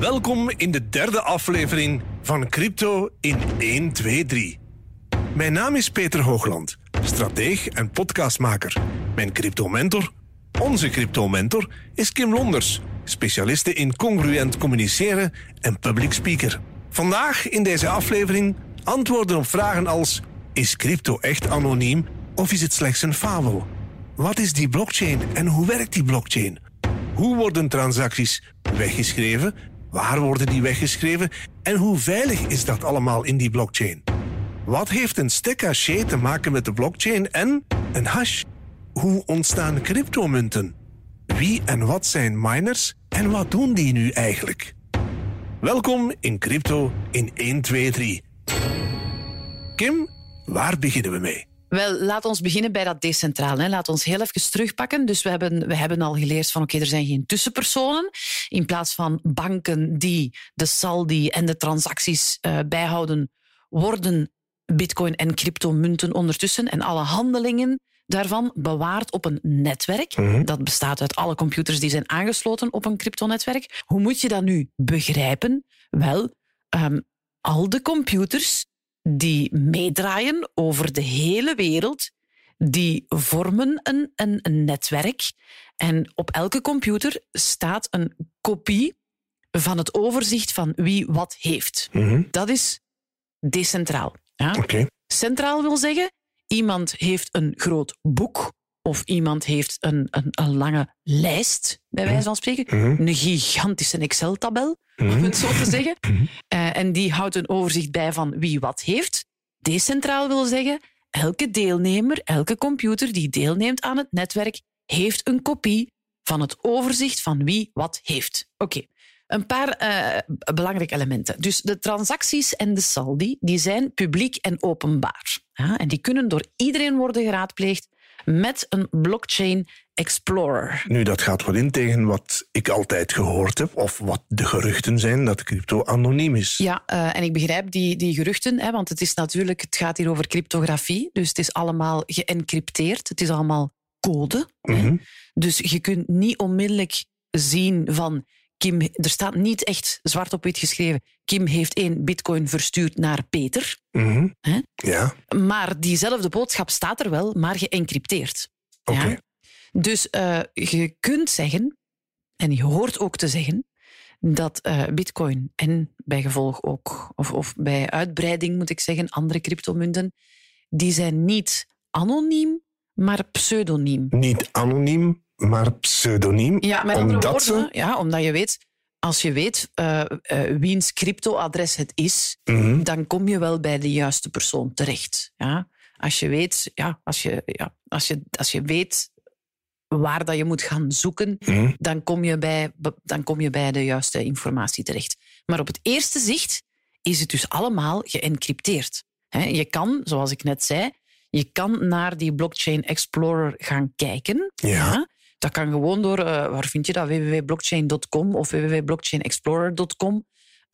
Welkom in de derde aflevering van Crypto in 1, 2, 3. Mijn naam is Peter Hoogland, strateeg en podcastmaker. Mijn crypto-mentor, onze crypto-mentor, is Kim Londers, specialiste in congruent communiceren en public speaker. Vandaag in deze aflevering antwoorden op vragen als: is crypto echt anoniem of is het slechts een fabel? Wat is die blockchain en hoe werkt die blockchain? Hoe worden transacties weggeschreven? Waar worden die weggeschreven? En hoe veilig is dat allemaal in die blockchain? Wat heeft een hash te maken met de blockchain en een hash? Hoe ontstaan cryptomunten? Wie en wat zijn miners en wat doen die nu eigenlijk? Welkom in Crypto in 1, 2, 3. Kim, waar beginnen we mee? Wel, laat ons beginnen bij dat decentraal. Hè. Laat ons heel even terugpakken. Dus we hebben, we hebben al geleerd van oké, er zijn geen tussenpersonen. In plaats van banken die de saldi en de transacties uh, bijhouden, worden bitcoin en cryptomunten ondertussen en alle handelingen daarvan bewaard op een netwerk. Mm -hmm. Dat bestaat uit alle computers die zijn aangesloten op een cryptonetwerk. Hoe moet je dat nu begrijpen? Wel, um, al de computers die meedraaien over de hele wereld, die vormen een, een, een netwerk. En op elke computer staat een kopie van het overzicht van wie wat heeft. Mm -hmm. Dat is decentraal. Ja? Okay. Centraal wil zeggen, iemand heeft een groot boek of iemand heeft een, een, een lange lijst, bij wijze van spreken. Mm -hmm. Een gigantische Excel-tabel, om mm -hmm. het zo te zeggen. Mm -hmm. uh, en die houdt een overzicht bij van wie wat heeft. Decentraal wil zeggen, elke deelnemer, elke computer die deelneemt aan het netwerk, heeft een kopie van het overzicht van wie wat heeft. Oké. Okay. Een paar uh, belangrijke elementen. Dus de transacties en de saldi die zijn publiek en openbaar. Ja, en die kunnen door iedereen worden geraadpleegd met een blockchain explorer. Nu, dat gaat wel in tegen wat ik altijd gehoord heb, of wat de geruchten zijn, dat crypto anoniem is. Ja, uh, en ik begrijp die, die geruchten, hè, want het is natuurlijk, het gaat hier over cryptografie, dus het is allemaal geëncrypteerd, het is allemaal code. Mm -hmm. Dus je kunt niet onmiddellijk zien van Kim, er staat niet echt zwart op wit geschreven. Kim heeft één bitcoin verstuurd naar Peter. Mm -hmm. Ja. Maar diezelfde boodschap staat er wel, maar geëncrypteerd. Oké. Okay. Ja? Dus uh, je kunt zeggen, en je hoort ook te zeggen, dat uh, bitcoin en bij gevolg ook, of, of bij uitbreiding moet ik zeggen, andere cryptomunten, die zijn niet anoniem, maar pseudoniem. Niet anoniem, maar pseudoniem. Ja, met andere omdat woorden, ze... ja, omdat je weet, als je weet uh, uh, wiens cryptoadres het is, mm -hmm. dan kom je wel bij de juiste persoon terecht. Ja? Als je weet, ja, als je, ja, als je, als je weet waar dat je moet gaan zoeken, mm -hmm. dan, kom je bij, dan kom je bij de juiste informatie terecht. Maar op het eerste zicht is het dus allemaal geëncrypteerd. He, je kan, zoals ik net zei, je kan naar die blockchain explorer gaan kijken. Ja. ja? Dat kan gewoon door, uh, waar vind je dat? www.blockchain.com of www.blockchainexplorer.com.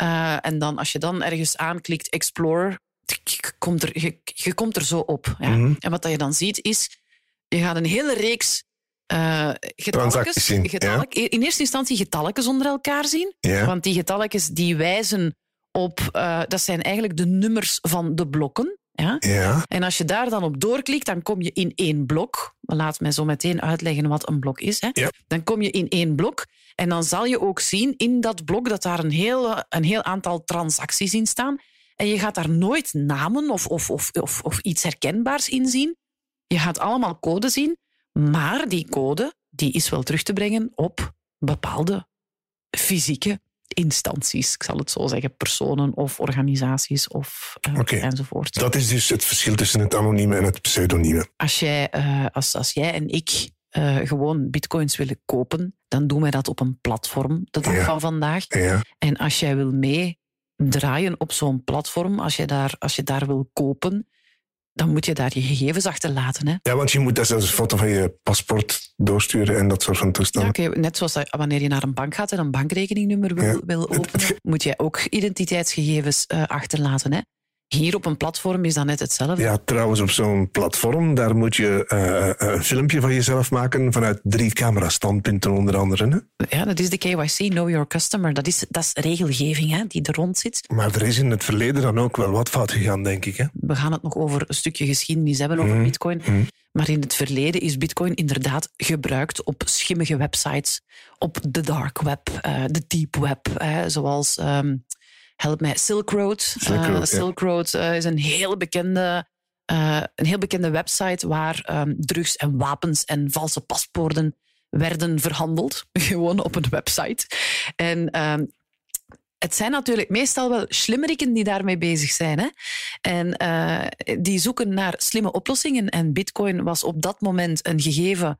Uh, en dan, als je dan ergens aanklikt Explorer, je komt er, je, je komt er zo op. Ja? Mm -hmm. En wat dat je dan ziet is, je gaat een hele reeks uh, getalletjes, zien, ja? in eerste instantie getalletjes onder elkaar zien. Ja. Want die getalletjes die wijzen op, uh, dat zijn eigenlijk de nummers van de blokken. Ja? Ja. En als je daar dan op doorklikt, dan kom je in één blok. Laat mij zo meteen uitleggen wat een blok is. Hè. Ja. Dan kom je in één blok en dan zal je ook zien in dat blok dat daar een heel, een heel aantal transacties in staan. En je gaat daar nooit namen of, of, of, of, of iets herkenbaars in zien. Je gaat allemaal code zien, maar die code die is wel terug te brengen op bepaalde fysieke instanties, ik zal het zo zeggen, personen of organisaties of uh, okay. enzovoort. Dat is dus het verschil tussen het anonieme en het pseudonieme. Als jij, uh, als, als jij en ik uh, gewoon bitcoins willen kopen, dan doen wij dat op een platform de dag ja. van vandaag. Ja. En als jij wil meedraaien op zo'n platform, als je, daar, als je daar wil kopen, dan moet je daar je gegevens achterlaten. Hè? Ja, want je moet zelfs een foto van je paspoort doorsturen en dat soort van toestanden. Ja, okay. Net zoals dat, wanneer je naar een bank gaat en een bankrekeningnummer wil, ja. wil openen, moet je ook identiteitsgegevens uh, achterlaten. Hè? Hier op een platform is dat net hetzelfde. Ja, trouwens, op zo'n platform, daar moet je uh, een filmpje van jezelf maken vanuit drie camera-standpunten onder andere. Hè? Ja, dat is de KYC, Know Your Customer. Dat is, dat is regelgeving hè, die er rond zit. Maar er is in het verleden dan ook wel wat fout gegaan, denk ik. Hè? We gaan het nog over een stukje geschiedenis hebben, over mm. bitcoin. Mm. Maar in het verleden is bitcoin inderdaad gebruikt op schimmige websites, op de dark web, uh, de deep web, zoals... Um, help mij, Silk Road. Silk Road, uh, Silk Road uh, is een heel bekende, uh, een heel bekende website waar um, drugs en wapens en valse paspoorten werden verhandeld. Gewoon op een website. En um, het zijn natuurlijk meestal wel slimmeriken die daarmee bezig zijn. Hè? En uh, die zoeken naar slimme oplossingen. En Bitcoin was op dat moment een gegeven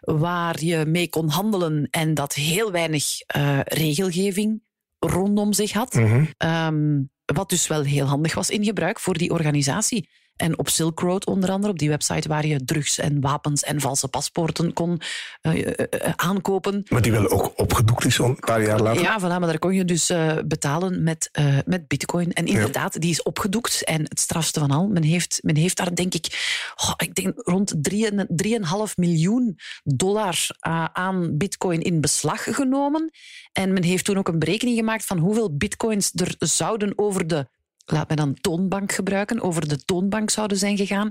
waar je mee kon handelen en dat heel weinig uh, regelgeving rondom zich had. Mhm. Ehm, wat dus wel heel handig was in gebruik voor die organisatie. En op Silk Road onder andere, op die website waar je drugs en wapens en valse paspoorten kon uh, uh, aankopen. Maar die wel ook opgedoekt is een paar jaar later? Ja, voilà, maar daar kon je dus betalen met, met bitcoin. En inderdaad, die is opgedoekt. En het strafste van al, men heeft, men heeft daar denk ik, oh, ik denk rond 3,5 miljoen dollar aan bitcoin in beslag genomen. En men heeft toen ook een berekening gemaakt van hoeveel bitcoins er zouden over de laat mij dan toonbank gebruiken, over de toonbank zouden zijn gegaan.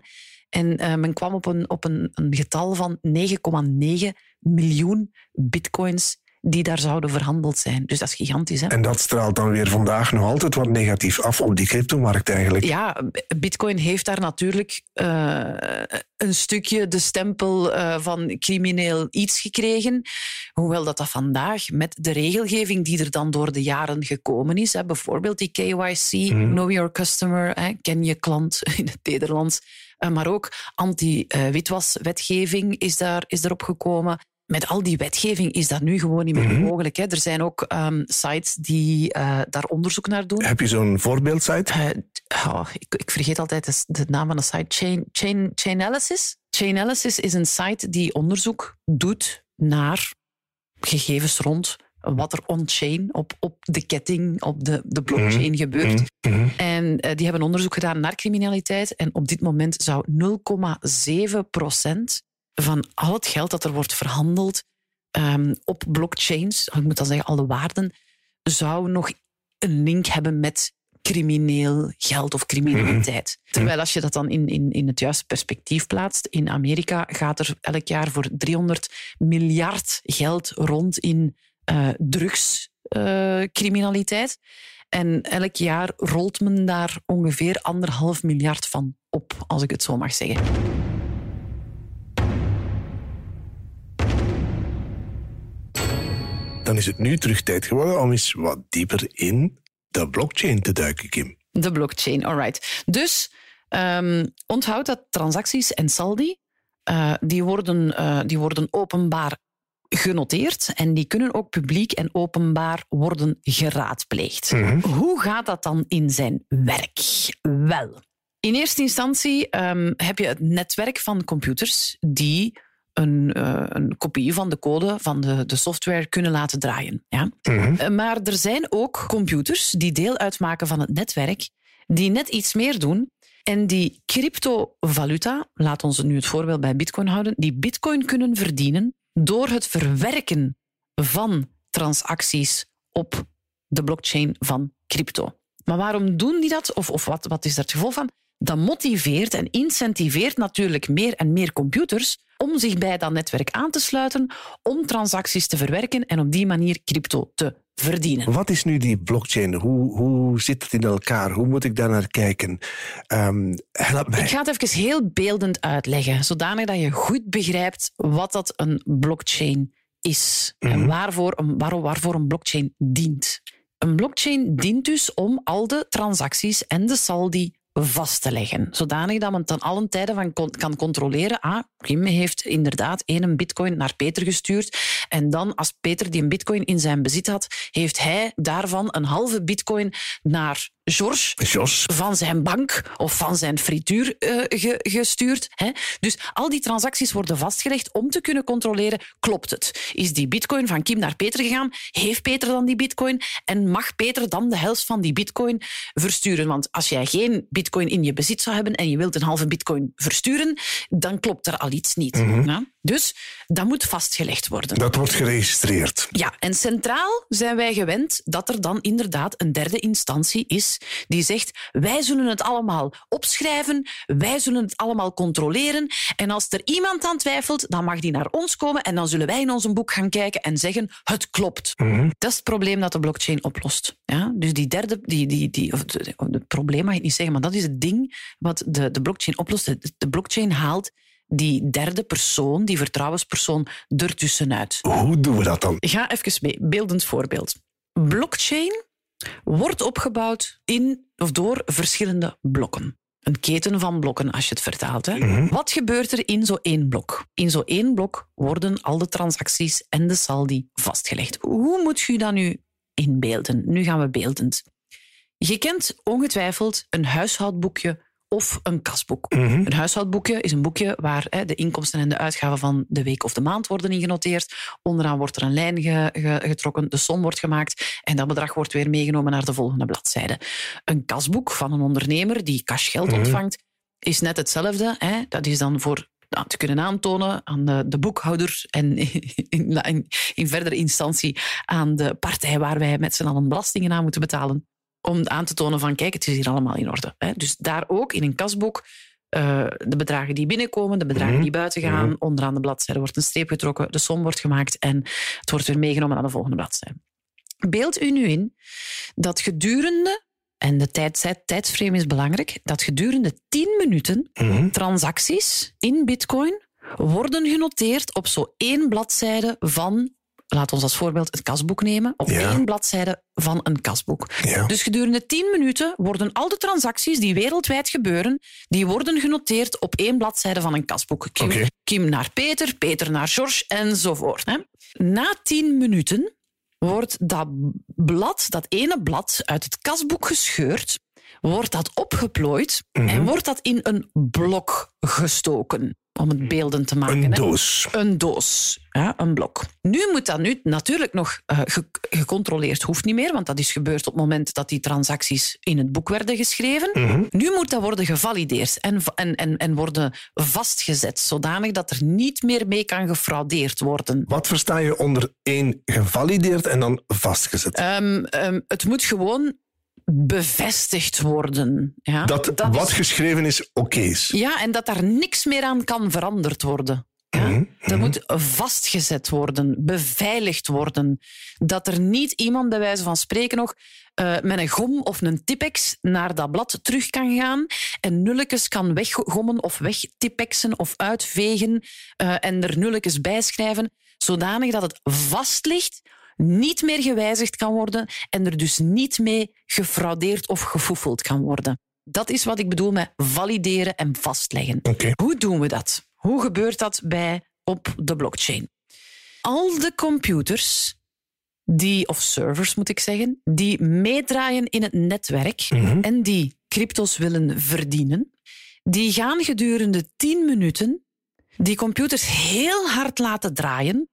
En uh, men kwam op een, op een, een getal van 9,9 miljoen bitcoins die daar zouden verhandeld zijn. Dus dat is gigantisch. Hè? En dat straalt dan weer vandaag nog altijd wat negatief af op die cryptomarkt eigenlijk. Ja, bitcoin heeft daar natuurlijk uh, een stukje de stempel uh, van crimineel iets gekregen. Hoewel dat, dat vandaag met de regelgeving die er dan door de jaren gekomen is, hè, bijvoorbeeld die KYC, mm. Know Your Customer, hè, ken je klant in het Nederlands, uh, maar ook anti-witwaswetgeving is, daar, is erop gekomen met al die wetgeving is dat nu gewoon niet meer mhm. mogelijk. Hè. Er zijn ook um, sites die uh, daar onderzoek naar doen. Heb je zo'n voorbeeldsite? Uh, oh, ik, ik, vergeet altijd de, de, naam van de site. Chain, Chain, Chainalysis. Chainalysis is een site die onderzoek doet naar gegevens rond wat er on-chain, op, op de ketting, op de, de blockchain mhm. gebeurt. Mm En uh, die hebben onderzoek gedaan naar criminaliteit. En op dit moment zou 0,7 procent van al het geld dat er wordt verhandeld um, op blockchains, ik moet dan zeggen alle waarden, zou nog een link hebben met crimineel geld of criminaliteit. Mhm. Terwijl als je dat dan in, in, in het juiste perspectief plaatst, in Amerika gaat er elk jaar voor 300 miljard geld rond in uh, drugscriminaliteit. Uh, en elk jaar rolt men daar ongeveer anderhalf miljard van op, als ik het zo mag zeggen. Dan is het nu terug tijd geworden om eens wat dieper in de blockchain te duiken, Kim. De blockchain, alright. Dus um, onthoud dat transacties en saldi, uh, die, worden, uh, die worden openbaar genoteerd en die kunnen ook publiek en openbaar worden geraadpleegd. Mm -hmm. Hoe gaat dat dan in zijn werk? Wel, in eerste instantie um, heb je het netwerk van computers die een, uh, een, kopie van de code van de, de software kunnen laten draaien. Ja? Mm -hmm. Maar er zijn ook computers die deel uitmaken van het netwerk, die net iets meer doen en die cryptovaluta, laat ons nu het voorbeeld bij Bitcoin houden, die Bitcoin kunnen verdienen door het verwerken van transacties op de blockchain van crypto. Maar waarom doen die dat? Of, of wat, wat is daar het gevolg van? Dat motiveert en incentiveert natuurlijk meer en meer computers om zich bij dat netwerk aan te sluiten, om transacties te verwerken en op die manier crypto te verdienen. Wat is nu die blockchain? Hoe, hoe zit het in elkaar? Hoe moet ik daar naar kijken? Um, help mij. Ik ga het even heel beeldend uitleggen, zodanig dat je goed begrijpt wat dat een blockchain is mm -hmm. en mhm. waarvoor, waar, waarvoor een blockchain dient. Een blockchain dient dus om al de transacties en de saldi vast te leggen. Zodanig dat men ten allen tijden van kan controleren. Ah, Kim heeft inderdaad één bitcoin naar Peter gestuurd. En dan, als Peter die een bitcoin in zijn bezit had, heeft hij daarvan een halve bitcoin naar George van zijn bank of van zijn frituur eh, ge- gestuurd. Hè? Dus al die transacties worden vastgelegd om te kunnen controleren, klopt het? Is die bitcoin van Kim naar Peter gegaan? Heeft Peter dan die bitcoin? En mag Peter dan de helft van die bitcoin versturen? Want als jij geen bitcoin in je bezit zou hebben en je wilt een halve bitcoin versturen, dan klopt er al iets niet. Ja? Dus dat moet vastgelegd worden. Dat wordt geregistreerd. Ja, en centraal zijn wij gewend dat er dan inderdaad een derde instantie is die zegt wij zullen het allemaal opschrijven, wij zullen het allemaal controleren en als er iemand aan twijfelt, dan mag die naar ons komen en dan zullen wij in ons boek gaan kijken en zeggen het klopt. Dat is het probleem dat de blockchain oplost. Ja? Dus die derde, die, die, die, of het probleem mag ik niet zeggen, maar dat is het ding wat de, de blockchain oplost. De, de blockchain haalt die derde persoon, die vertrouwenspersoon, ertussenuit. Hoe doen we dat dan? Ga even mee. Beeldend voorbeeld. Blockchain wordt opgebouwd in of door verschillende blokken. Een keten van blokken, als je het vertaalt. Hè. Wat gebeurt er in zo één blok? In zo één blok worden al de transacties en de saldi vastgelegd. Hoe moet je dat nu inbeelden? Nu gaan we beeldend. Je kent ongetwijfeld een huishoudboekje of een kasboek. Een huishoudboekje is een boekje waar hè, de inkomsten en de uitgaven van de week of de maand worden in genoteerd. Onderaan wordt er een lijn ge- ge- getrokken, de som wordt gemaakt en dat bedrag wordt weer meegenomen naar de volgende bladzijde. Een kasboek van een ondernemer die cashgeld ontvangt is net hetzelfde. Hè. Dat is dan voor nou, te kunnen aantonen aan de, de boekhouder en in, in, in verdere instantie aan de partij waar wij met z'n allen belastingen aan moeten betalen om aan te tonen van kijk, het is hier allemaal in orde. Hè. Dus daar ook in een kasboek eh, de bedragen die binnenkomen, de bedragen die buiten gaan, onderaan de bladzijde wordt een streep getrokken, de som wordt gemaakt en het wordt weer meegenomen naar de volgende bladzijde. Beeld u nu in dat gedurende, en de tijd, tijdsframe is belangrijk, dat gedurende 10 minuten transacties in bitcoin worden genoteerd op zo één bladzijde van, laat ons als voorbeeld het kasboek nemen, op Ja. één bladzijde van een kasboek. Ja. Dus gedurende 10 minuten worden al de transacties die wereldwijd gebeuren, die worden genoteerd op één bladzijde van een kasboek. Kim, naar Peter, Peter naar George enzovoort. Hè. Na 10 minuten wordt dat blad, dat ene blad, uit het kasboek gescheurd, wordt dat opgeplooid en wordt dat in een blok gestoken. Om het beeldend te maken. Een hè. doos. Een doos, ja, een blok. Nu moet dat nu natuurlijk nog ge- gecontroleerd, hoeft niet meer, want dat is gebeurd op het moment dat die transacties in het boek werden geschreven. Nu moet dat worden gevalideerd en, en, en, en worden vastgezet, zodanig dat er niet meer mee kan gefraudeerd worden. Wat versta je onder één gevalideerd en dan vastgezet? Ehm, ehm, het moet gewoon bevestigd worden. Ja? dat, Dat wat is- geschreven is, oké is. Ja, en dat daar niks meer aan kan veranderd worden. Ja? Mhm, Dat moet vastgezet worden, beveiligd worden. Dat er niet iemand, bij wijze van spreken nog, eh, met een gom of een tipex naar dat blad terug kan gaan en nulletjes kan weggommen of wegtipexen of uitvegen eh, en er nulletjes bijschrijven, zodanig dat het vast ligt, niet meer gewijzigd kan worden en er dus niet mee gefraudeerd of gefoefeld kan worden. Dat is wat ik bedoel met valideren en vastleggen. Hoe doen we dat? Hoe gebeurt dat bij, op de blockchain? Al de computers, die, of servers moet ik zeggen, die meedraaien in het netwerk en die cryptos willen verdienen, die gaan gedurende 10 minuten die computers heel hard laten draaien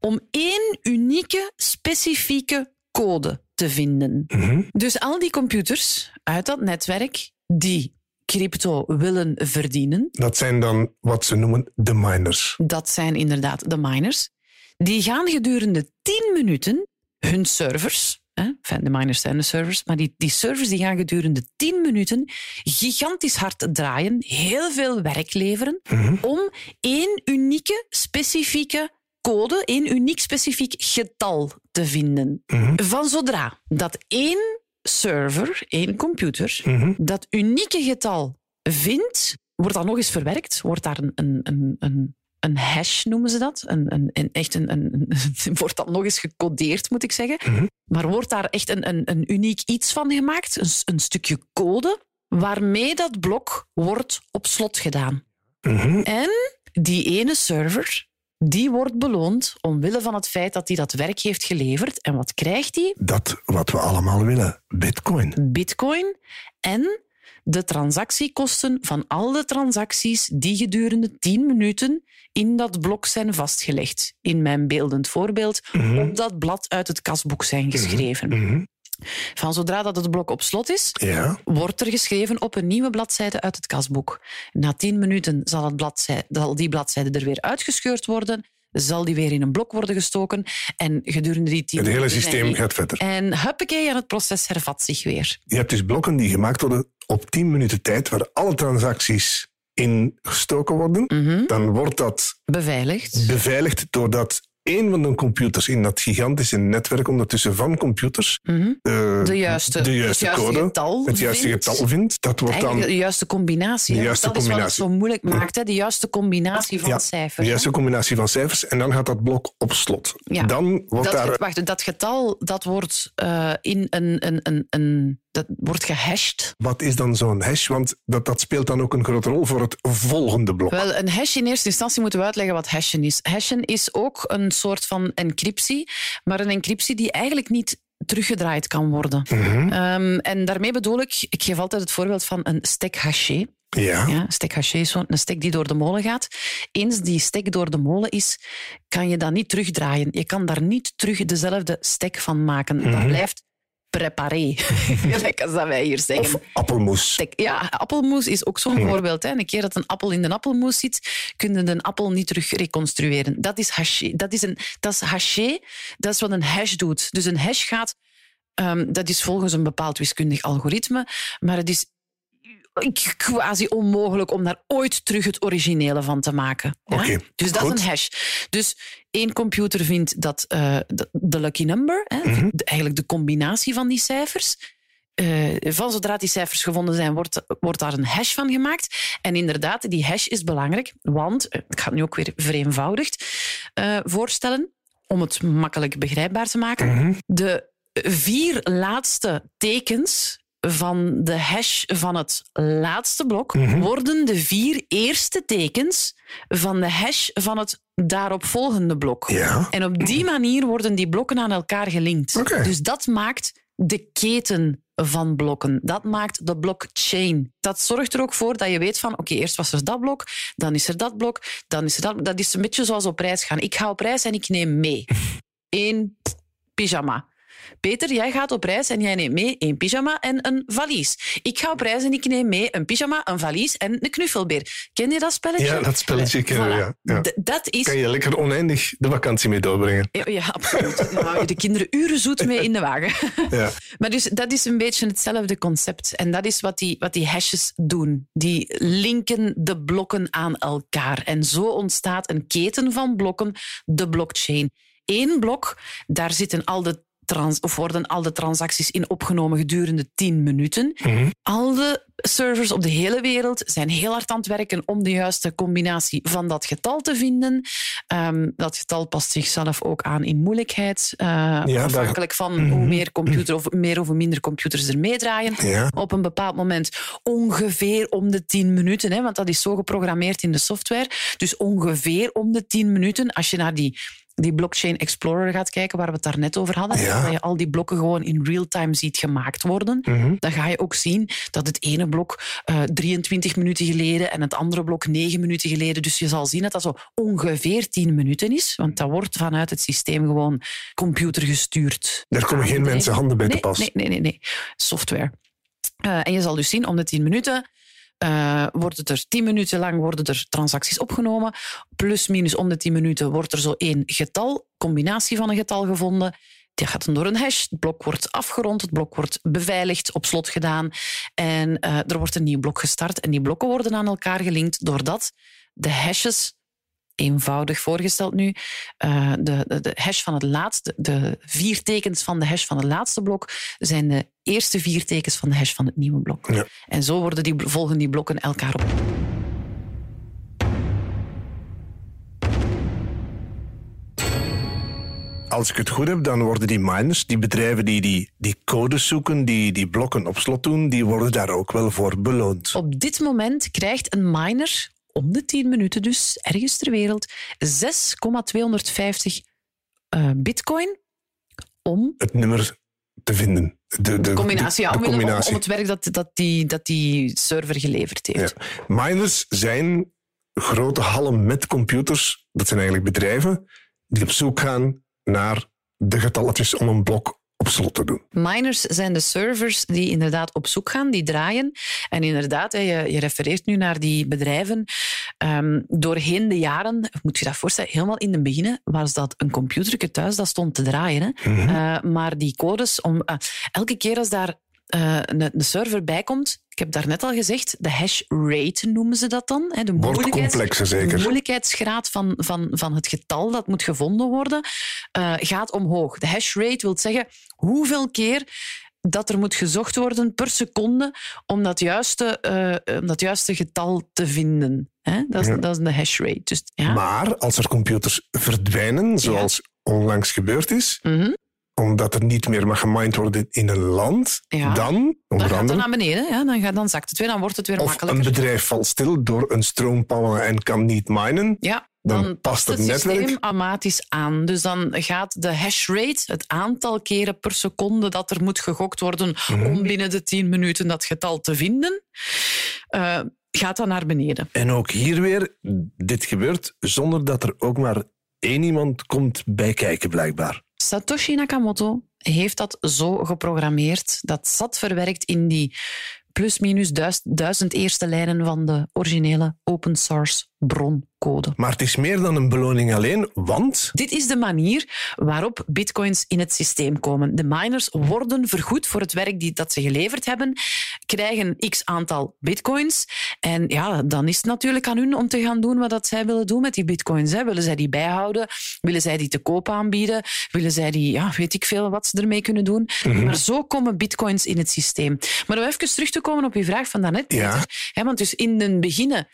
om één unieke, specifieke code te vinden. Dus al die computers uit dat netwerk die crypto willen verdienen, Dat zijn dan wat ze noemen de miners. dat zijn inderdaad de miners, die gaan gedurende 10 minuten hun servers, enfin, de miners zijn de servers, maar die, die servers die gaan gedurende 10 minuten gigantisch hard draaien, heel veel werk leveren, om één unieke, specifieke code, één uniek specifiek getal te vinden. Van zodra dat één server, één computer, dat unieke getal vindt, wordt dat nog eens verwerkt, wordt daar een, een, een, een, een hash, noemen ze dat. Een, een, een, echt een, een, een- wordt dat nog eens gecodeerd, moet ik zeggen. Maar wordt daar echt een, een, een uniek iets van gemaakt, een, een stukje code, waarmee dat blok wordt op slot gedaan. En die ene server, die wordt beloond omwille van het feit dat hij dat werk heeft geleverd. En wat krijgt hij? Dat wat we allemaal willen. Bitcoin. Bitcoin en de transactiekosten van al de transacties die gedurende 10 minuten in dat blok zijn vastgelegd. In mijn beeldend voorbeeld, op dat blad uit het kasboek zijn geschreven. Mhm. Van zodra dat het blok op slot is, Ja. wordt er geschreven op een nieuwe bladzijde uit het kasboek. Na 10 minuten zal, het bladzij, zal die bladzijde er weer uitgescheurd worden, zal die weer in een blok worden gestoken en gedurende die 10 Het hele systeem gaat verder. En huppakee, en het proces hervat zich weer. Je hebt dus blokken die gemaakt worden op 10 minuten tijd, waar alle transacties in gestoken worden. Mhm. Dan wordt dat Beveiligd. beveiligd doordat één van de computers in dat gigantische netwerk ondertussen van computers Mhm. eh, De juiste, de juiste het juiste code, getal het juiste vindt. getal vindt. Dat wordt Eigenlijk dan de juiste combinatie. De juiste dat is wat het zo moeilijk maakt, hè? de juiste combinatie van Ja, cijfers. de hè. juiste combinatie van cijfers en dan gaat dat blok op slot. Ja. Dan wordt Dat, daar... wacht, dat getal dat wordt, eh, in een, een, een, een, dat wordt gehashed. Wat is dan zo'n hash? Want dat, dat speelt dan ook een grote rol voor het volgende blok. Wel, een hash in eerste instantie moeten we uitleggen wat hashen is. Hashen is ook een soort van encryptie, maar een encryptie die eigenlijk niet teruggedraaid kan worden. Mhm. Ehm, en daarmee bedoel ik, ik geef altijd het voorbeeld van een stek haché. Ja. Ja, een stek haché is zo'n een stek die door de molen gaat. Eens die stek door de molen is, kan je dat niet terugdraaien. Je kan daar niet terug dezelfde stek van maken. Mhm. Dat blijft préparé. Gelijk als dat wij hier zeggen. Of appelmoes. Ja, appelmoes is ook zo'n voorbeeld. Hè. Een keer dat een appel in de appelmoes zit, kun je de appel niet terug reconstrueren. Dat is haché. Dat is, een, dat is haché. Dat is wat een hash doet. Dus een hash gaat... ehm, dat is volgens een bepaald wiskundig algoritme, maar het is quasi onmogelijk om daar ooit terug het originele van te maken. Oké, dus dat goed. is een hash. Dus één computer vindt dat eh, de, de lucky number, hè, Mhm. de- eigenlijk de combinatie van die cijfers. Eh, van zodra die cijfers gevonden zijn, wordt, wordt daar een hash van gemaakt. En inderdaad, die hash is belangrijk, want, eh, ik ga het nu ook weer vereenvoudigd voorstellen, om het makkelijk begrijpbaar te maken. Mhm. De vier laatste tekens van de hash van het laatste blok Mhm. worden de vier eerste tekens van de hash van het daaropvolgende blok. Ja. En op die manier worden die blokken aan elkaar gelinkt. Dus dat maakt de keten van blokken. Dat maakt de blockchain. Dat zorgt er ook voor dat je weet van, oké, eerst was er dat blok, dan is er dat blok, dan is er dat. Dat is een beetje zoals op reis gaan. Ik ga op reis en ik neem mee één pyjama. Peter, jij gaat op reis en jij neemt mee één pyjama en een valies. Ik ga op reis en ik neem mee een pyjama, een valies en een knuffelbeer. Ken je dat spelletje? Ja, dat spelletje kennen we, ja. Ja. Dat is Kan je lekker oneindig de vakantie mee doorbrengen. ja, ja, absoluut. Dan hou je de kinderen uren zoet mee in de wagen. Ja. Maar dus dat is een beetje hetzelfde concept. En dat is wat die, wat die hashes doen. Die linken de blokken aan elkaar. En zo ontstaat een keten van blokken, de blockchain. Eén blok, daar zitten al de trans, of worden al de transacties in opgenomen gedurende 10 minuten. Mhm. Al de servers op de hele wereld zijn heel hard aan het werken om de juiste combinatie van dat getal te vinden. Ehm, dat getal past zichzelf ook aan in moeilijkheid, eh, afhankelijk van hoe meer, computer of meer of minder computers er meedraaien. Ja. Op een bepaald moment ongeveer om de 10 minuten, hè, want dat is zo geprogrammeerd in de software. Dus ongeveer om de 10 minuten, als je naar die die Blockchain Explorer gaat kijken, waar we het daar net over hadden, Ja. dat je al die blokken gewoon in real-time ziet gemaakt worden, Mhm. dan ga je ook zien dat het ene blok eh 23 minuten geleden en het andere blok 9 minuten geleden. Dus je zal zien dat dat zo ongeveer 10 minuten is, want dat wordt vanuit het systeem gewoon computergestuurd. Daar komen geen mensen handen bij te pas. Nee, nee, nee, nee. Software. Eh, en je zal dus zien, om de 10 minuten eh, wordt het er 10 minuten lang worden er transacties opgenomen. Plus minus om de 10 minuten wordt er zo één getal, combinatie van een getal gevonden. Die gaat dan door een hash. Het blok wordt afgerond, het blok wordt beveiligd, op slot gedaan. En eh, er wordt een nieuw blok gestart. En die blokken worden aan elkaar gelinkt doordat de hashes eenvoudig voorgesteld nu. eh, de, de, de hash van het laatste, de vier tekens van de hash van het laatste blok zijn de eerste vier tekens van de hash van het nieuwe blok. Ja. En zo worden die, volgen die blokken elkaar op. Als ik het goed heb, dan worden die miners, die bedrijven die die, die codes zoeken, die die blokken op slot doen, die worden daar ook wel voor beloond. Op dit moment krijgt een miner om de 10 minuten dus, ergens ter wereld, 6,250 uh, bitcoin om... Het nummer te vinden. De, de combinatie, de, ja, de om, combinatie. om het werk dat, dat, die, dat die server geleverd heeft. Ja. Miners zijn grote hallen met computers. Dat zijn eigenlijk bedrijven die op zoek gaan naar de getalletjes om een blok op slot te doen. Miners zijn de servers die inderdaad op zoek gaan, die draaien. En inderdaad, je, je refereert nu naar die bedrijven. Um, doorheen de jaren, moet je dat voorstellen, helemaal in het begin was dat een computertje thuis dat stond te draaien. Hè? Mhm. Uh, maar die codes, om, uh, elke keer als daar uh, een, een, server bij komt, ik heb daarnet al gezegd, de hash rate noemen ze dat dan. Hè, de, moeilijkheids, zeker. de moeilijkheidsgraad van, van, van het getal dat moet gevonden worden, uh, gaat omhoog. De hash rate wil zeggen hoeveel keer dat er moet gezocht worden per seconde om dat juiste, uh, om dat juiste getal te vinden. Hè? Dat, is, ja. dat is de hash rate. Dus, ja. Maar als er computers verdwijnen, zoals ja. onlangs gebeurd is, mm -hmm omdat er niet meer mag gemined worden in een land, ja. dan, dan gaat het naar beneden. Ja, dan, gaat, dan zakt het weer, dan wordt het weer of makkelijker. een bedrijf valt stil door een stroompallen en kan niet minen, ja, dan, dan past het, het netwerk. systeem automatisch aan. Dus dan gaat de hash rate, het aantal keren per seconde dat er moet gegokt worden Mhm. om binnen de 10 minuten dat getal te vinden, uh, gaat dan naar beneden. En ook hier weer, dit gebeurt zonder dat er ook maar één iemand komt bij kijken, blijkbaar. Satoshi Nakamoto heeft dat zo geprogrammeerd. Dat zat verwerkt in die plus-minus duizend, eerste lijnen van de originele open source broncode. Maar het is meer dan een beloning alleen, want... Dit is de manier waarop bitcoins in het systeem komen. De miners worden vergoed voor het werk die, dat ze geleverd hebben, krijgen x aantal bitcoins. En ja, dan is het natuurlijk aan hun om te gaan doen wat dat zij willen doen met die bitcoins. Hè. Willen zij die bijhouden? Willen zij die te koop aanbieden? Willen zij die, ja, weet ik veel wat ze ermee kunnen doen? Mhm. Maar zo komen bitcoins in het systeem. Maar om even terug te komen op uw vraag van daarnet, Peter. Ja. Hè, want dus in het begin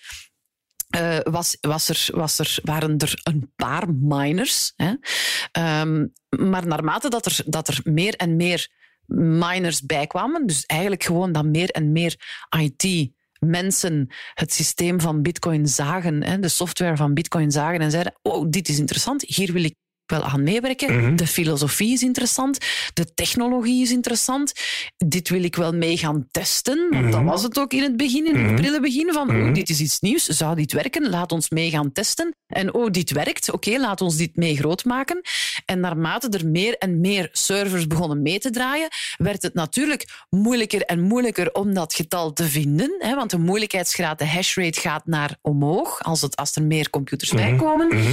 uh, was, was er, was er, waren er een paar miners. Hè? Um, maar naarmate dat er, dat er meer en meer miners bijkwamen, dus eigenlijk gewoon dat meer en meer IT mensen het systeem van Bitcoin zagen, de software van Bitcoin zagen en zeiden: Oh, dit is interessant, hier wil ik wel aan meewerken. Mhm. De filosofie is interessant, de technologie is interessant. Dit wil ik wel mee gaan testen, want Mhm. dat was het ook in het begin, in het Mhm. prille begin van Mhm. oh, dit is iets nieuws, zou dit werken? Laat ons mee gaan testen. En oh, dit werkt, oké, laat ons dit mee groot maken. En naarmate er meer en meer servers begonnen mee te draaien, werd het natuurlijk moeilijker en moeilijker om dat getal te vinden, hè, want de moeilijkheidsgraad, de hashrate gaat naar omhoog als, het, als er meer computers Mhm. bijkomen. Mhm.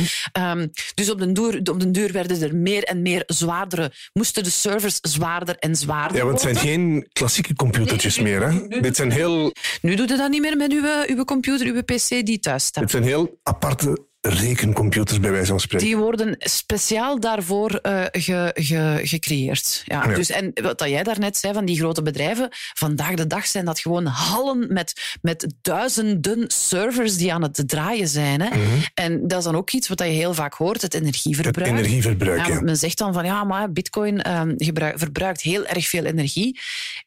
Um, dus op den, duur, op den duur werden er meer en meer zwaardere, moesten de servers zwaarder en zwaarder Ja, want het zijn geen klassieke computertjes Nee, meer. Hè? nee, Dit zijn heel, Nu doe je dat niet meer met uw, uw computer, uw pc die thuis staat. dit zijn heel aparte rekencomputers, bij wijze van spreken. Die worden speciaal daarvoor uh, ge, ge, gecreëerd. Ja, Ja. Dus, en wat jij daarnet zei van die grote bedrijven, vandaag de dag zijn dat gewoon hallen met, met duizenden servers die aan het draaien zijn. Hè? En dat is dan ook iets wat je heel vaak hoort, het Mhm. Het energieverbruik. energieverbruik, Ja, ja. want men zegt dan van ja, maar bitcoin ehm, gebruik- verbruikt heel erg veel energie.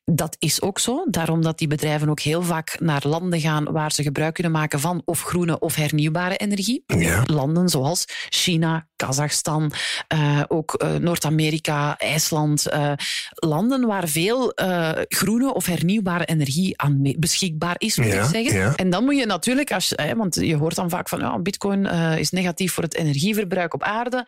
Dat is ook zo. Daarom dat die bedrijven ook heel vaak naar landen gaan waar ze gebruik kunnen maken van of groene of hernieuwbare energie. Ja. Landen zoals China, Kazachstan, eh, ook eh, Noord-Amerika, IJsland. eh, landen waar veel groene of hernieuwbare energie aan beschikbaar is, moet Ja, ik zeggen. ja. En dan moet je natuurlijk, als, hè, want je hoort dan vaak van ja, bitcoin is negatief voor het energieverbruik op aarde.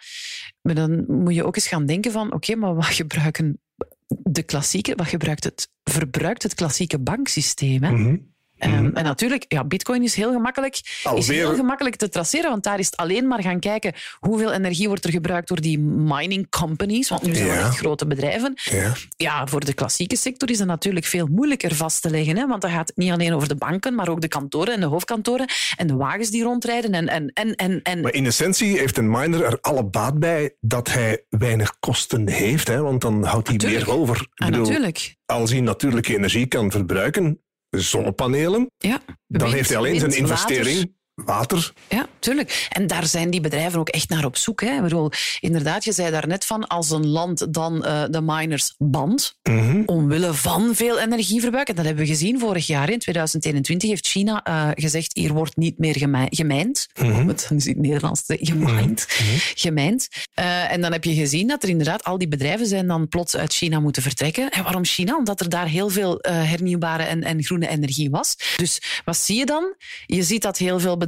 Maar dan moet je ook eens gaan denken van oké, maar wat gebruiken de klassieke, wat gebruikt het, verbruikt het klassieke banksysteem? Hè? Um, en natuurlijk, ja, bitcoin is heel gemakkelijk, is heel gemakkelijk te traceren, want daar is het alleen maar gaan kijken hoeveel energie wordt er gebruikt door die mining companies, want nu zijn Ja. dat echt grote bedrijven. Ja. Ja, voor de klassieke sector is dat natuurlijk veel moeilijker vast te leggen, hè, want dan gaat het niet alleen over de banken, maar ook de kantoren en de hoofdkantoren en de wagens die rondrijden en... en, en, en, en Maar in essentie heeft een miner er alle baat bij dat hij weinig kosten heeft, hè, want dan houdt hij Natuurlijk. meer over. Ik Ah, bedoel, natuurlijk. Als hij natuurlijke energie kan verbruiken, zonnepanelen, Ja. dan heeft hij alleen zijn investering water. Ja, tuurlijk. En daar zijn die bedrijven ook echt naar op zoek. Hè. Ik bedoel, inderdaad, je zei daar net van, als een land dan uh, de miners bandt, Mhm. omwille van veel energieverbruik, en dat hebben we gezien vorig jaar, in 2021 heeft China uh, gezegd, hier wordt niet meer gemij gemijnd. Mhm. Om het in het Nederlands te gemijnd. gemijnd. Uh, en dan heb je gezien dat er inderdaad al die bedrijven zijn dan plots uit China moeten vertrekken. En waarom China? Omdat er daar heel veel hernieuwbare en, en groene energie was. Dus wat zie je dan? Je ziet dat heel veel bedrijven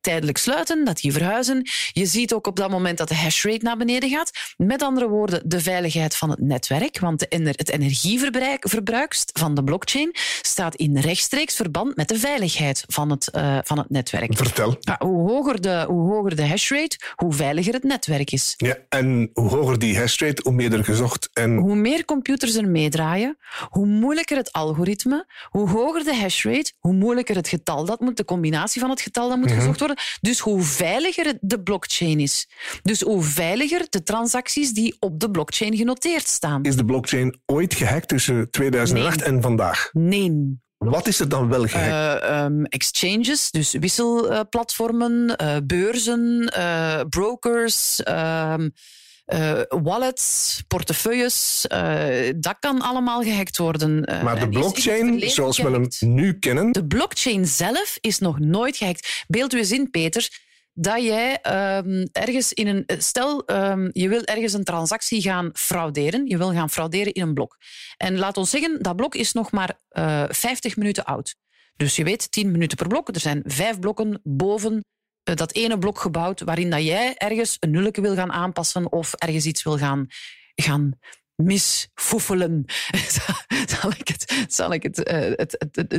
tijdelijk sluiten, dat die verhuizen. Je ziet ook op dat moment dat de hashrate naar beneden gaat. Met andere woorden, de veiligheid van het netwerk. Want het energieverbruik verbruik van de blockchain staat in rechtstreeks verband met de veiligheid van het, uh, van het netwerk. Vertel. Ja, hoe, hoger de, hoe hoger de hashrate, hoe veiliger het netwerk is. Ja, en hoe hoger die hashrate, hoe meer er gezocht en... Hoe meer computers er meedraaien, hoe moeilijker het algoritme, hoe hoger de hashrate, hoe moeilijker het getal dat moet, de combinatie van het getal dat moet Mhm. gezocht worden. Dus hoe veiliger de blockchain is. Dus hoe veiliger de transacties die op de blockchain genoteerd staan. Is de blockchain ooit gehackt tussen 2008 Nee. en vandaag? Nee. Wat is er dan wel gehackt? Uh, um, exchanges, dus wisselplatformen, uh, beurzen, uh, brokers, um, uh, wallets, portefeuilles. Uh, dat kan allemaal gehackt worden. Uh, maar de blockchain, zoals we hem nu kennen, De blockchain zelf is nog nooit gehackt. Beeld u eens in, Peter, dat jij um, ergens in een. Stel, um, je wil ergens een transactie gaan frauderen. Je wil gaan frauderen in een blok. En laat ons zeggen, dat blok is nog maar uh, 50 minuten oud. Dus je weet, 10 minuten per blok. Er zijn vijf blokken boven dat ene blok gebouwd, waarin dat jij ergens een nulletje wil gaan aanpassen of ergens iets wil gaan, gaan misfoefelen. zal ik het, zal ik het, uh, het,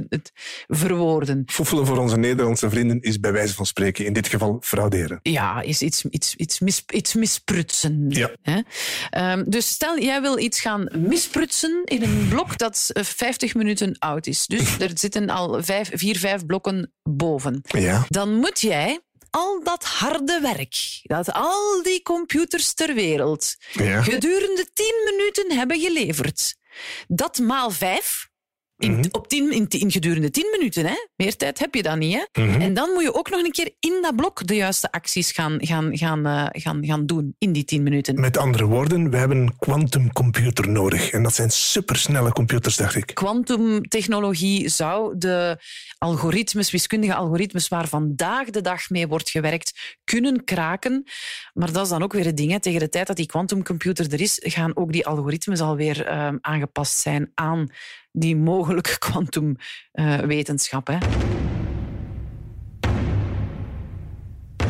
het, verwoorden? Foefelen voor onze Nederlandse vrienden is bij wijze van spreken in dit geval frauderen. Ja, is iets, iets, iets, mis, iets misprutsen. Ja. Hè? Um, dus stel, jij wil iets gaan misprutsen in een blok dat 50 minuten oud is. Dus er zitten al vijf, vier, vijf blokken boven. Ja. Dan moet jij al dat harde werk, dat al die computers ter wereld Ja. gedurende 10 minuten hebben geleverd, dat maal 5. In, Mhm. op tien, in, in gedurende 10 minuten, hè? meer tijd heb je dan niet. Hè? Mhm. En dan moet je ook nog een keer in dat blok de juiste acties gaan, gaan, gaan, uh, gaan, gaan doen in die 10 minuten. Met andere woorden, we hebben een quantumcomputer nodig. En dat zijn supersnelle computers, dacht ik. Quantumtechnologie zou de algoritmes, wiskundige algoritmes waar vandaag de dag mee wordt gewerkt, kunnen kraken. Maar dat is dan ook weer het ding. Hè. Tegen de tijd dat die quantumcomputer er is, gaan ook die algoritmes alweer uh, aangepast zijn aan die mogelijke kwantumwetenschap. Uh,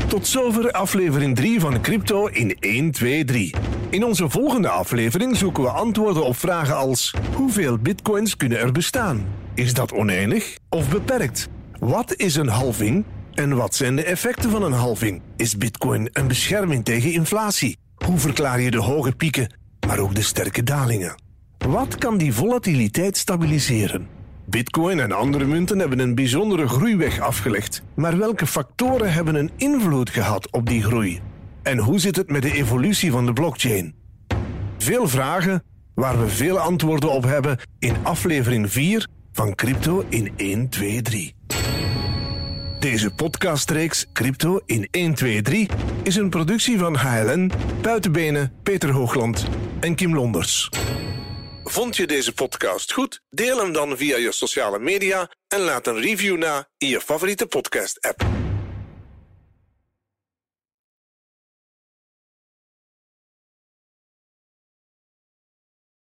Tot zover aflevering 3 van Crypto in 1, 2, 3. In onze volgende aflevering zoeken we antwoorden op vragen als: hoeveel bitcoins kunnen er bestaan? Is dat oneindig of beperkt? Wat is een halving en wat zijn de effecten van een halving? Is bitcoin een bescherming tegen inflatie? Hoe verklaar je de hoge pieken, maar ook de sterke dalingen? Wat kan die volatiliteit stabiliseren? Bitcoin en andere munten hebben een bijzondere groeiweg afgelegd. Maar welke factoren hebben een invloed gehad op die groei? En hoe zit het met de evolutie van de blockchain? Veel vragen waar we veel antwoorden op hebben in aflevering 4 van Crypto in 1, 2, 3. Deze podcastreeks Crypto in 1, 2, 3 is een productie van HLN, Buitenbenen, Peter Hoogland en Kim Londers. Vond je deze podcast goed? Deel hem dan via je sociale media en laat een review na in je favoriete podcast-app.